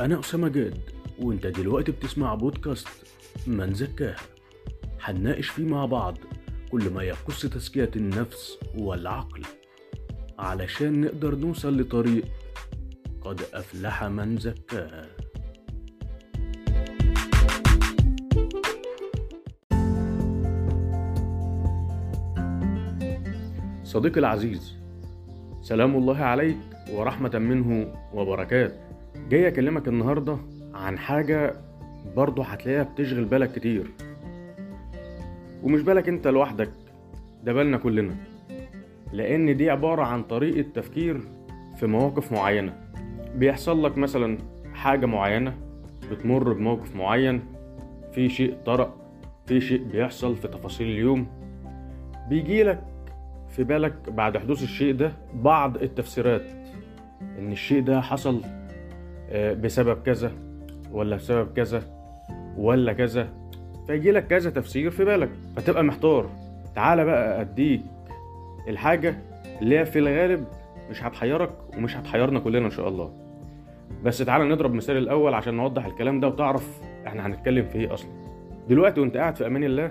أنا أسامة جاد وأنت دلوقتي بتسمع بودكاست من زكاها هنناقش فيه مع بعض كل ما يخص تزكية النفس والعقل. علشان نقدر نوصل لطريق قد أفلح من زكاها صديقي العزيز سلام الله عليك ورحمة منه وبركاته. جاي أكلمك النهاردة عن حاجة برضه هتلاقيها بتشغل بالك كتير. ومش بالك أنت لوحدك ده بالنا كلنا. لأن دي عبارة عن طريقة تفكير في مواقف معينة. بيحصل لك مثلا حاجة معينة بتمر بموقف معين في شيء طرأ في شيء بيحصل في تفاصيل اليوم. بيجيلك في بالك بعد حدوث الشيء ده بعض التفسيرات إن الشيء ده حصل بسبب كذا ولا بسبب كذا ولا كذا. فيجي لك كذا تفسير في بالك فتبقى محتار. تعالى بقى أديك الحاجة اللي هي في الغالب مش هتحيرك ومش هتحيرنا كلنا إن شاء الله. بس تعالى نضرب مثال الأول عشان نوضح الكلام ده وتعرف إحنا هنتكلم في إيه أصلا. دلوقتي وأنت قاعد في أمان الله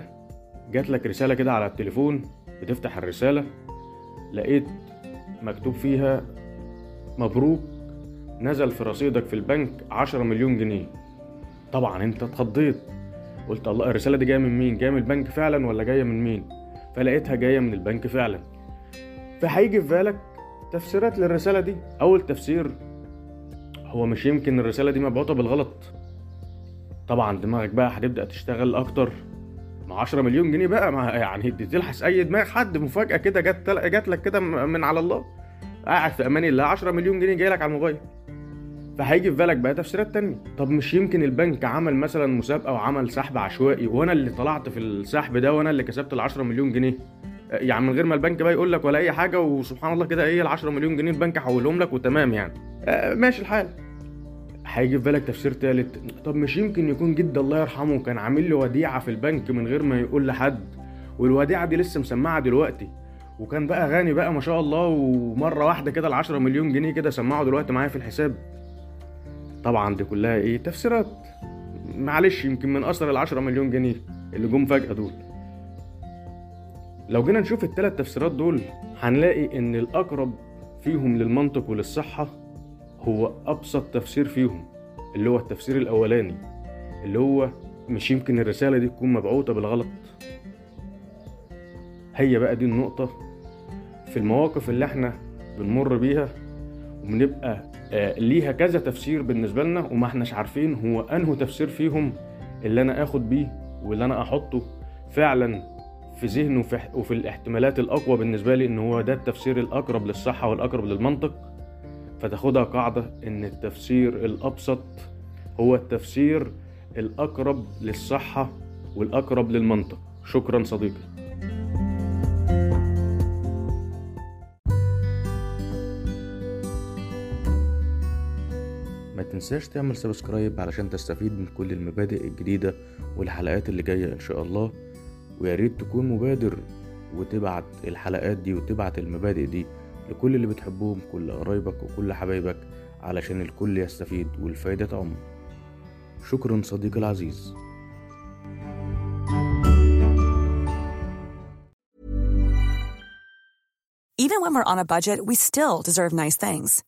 جات لك رسالة كده على التليفون بتفتح الرسالة لقيت مكتوب فيها مبروك نزل في رصيدك في البنك 10 مليون جنيه. طبعا أنت اتخضيت. قلت الله الرسالة دي جاية من مين؟ جاية من البنك فعلا ولا جاية من مين؟ فلقيتها جاية من البنك فعلا. فهيجي في بالك تفسيرات للرسالة دي. أول تفسير هو مش يمكن الرسالة دي مبعوثة بالغلط. طبعا دماغك بقى هتبدأ تشتغل أكتر. مع 10 مليون جنيه بقى ما يعني تلحس أي دماغ حد. مفاجأة كده جت جات لك كده من على الله. قاعد في أمان الله 10 مليون جنيه جاي لك على الموبايل. فهيجي في بالك بقى تفسيرات تانية. طب مش يمكن البنك عمل مثلا مسابقة وعمل سحب عشوائي وأنا اللي طلعت في السحب ده وأنا اللي كسبت ال 10 مليون جنيه؟ يعني من غير ما البنك بقى يقول لك ولا أي حاجة وسبحان الله كده إيه ال 10 مليون جنيه البنك حولهم لك وتمام يعني. آه ماشي الحال. هيجي في بالك تفسير تالت. طب مش يمكن يكون جد الله يرحمه كان عامل لي وديعة في البنك من غير ما يقول لحد؟ والوديعة دي لسه مسمعة دلوقتي. وكان بقى غني بقى ما شاء الله ومرة واحدة كده ال 10 مليون جنيه كده سمعوا دلوقتي معايا في الحساب. طبعا دي كلها إيه؟ تفسيرات. معلش يمكن من اثر ال 10 مليون جنيه اللي جم فجأة دول. لو جينا نشوف الثلاث تفسيرات دول هنلاقي إن الأقرب فيهم للمنطق وللصحة هو أبسط تفسير فيهم اللي هو التفسير الأولاني اللي هو مش يمكن الرسالة دي تكون مبعوثة بالغلط. هي بقى دي النقطة في المواقف اللي إحنا بنمر بيها وبنبقى آه، ليها كذا تفسير بالنسبة لنا وما احناش عارفين هو انه تفسير فيهم اللي أنا آخد بيه واللي أنا أحطه فعلا في ذهني وفي, وفي الاحتمالات الأقوى بالنسبة لي إن هو ده التفسير الأقرب للصحة والأقرب للمنطق. فتاخدها قاعدة إن التفسير الأبسط هو التفسير الأقرب للصحة والأقرب للمنطق. شكرا صديقي. تنساش تعمل سبسكرايب علشان تستفيد من كل المبادئ الجديدة والحلقات اللي جاية إن شاء الله. ويا ريت تكون مبادر وتبعت الحلقات دي وتبعت المبادئ دي لكل اللي بتحبهم كل قرايبك وكل حبايبك علشان الكل يستفيد والفايدة تعم. شكرا صديقي العزيز. Even when we're on a budget, we still deserve nice things.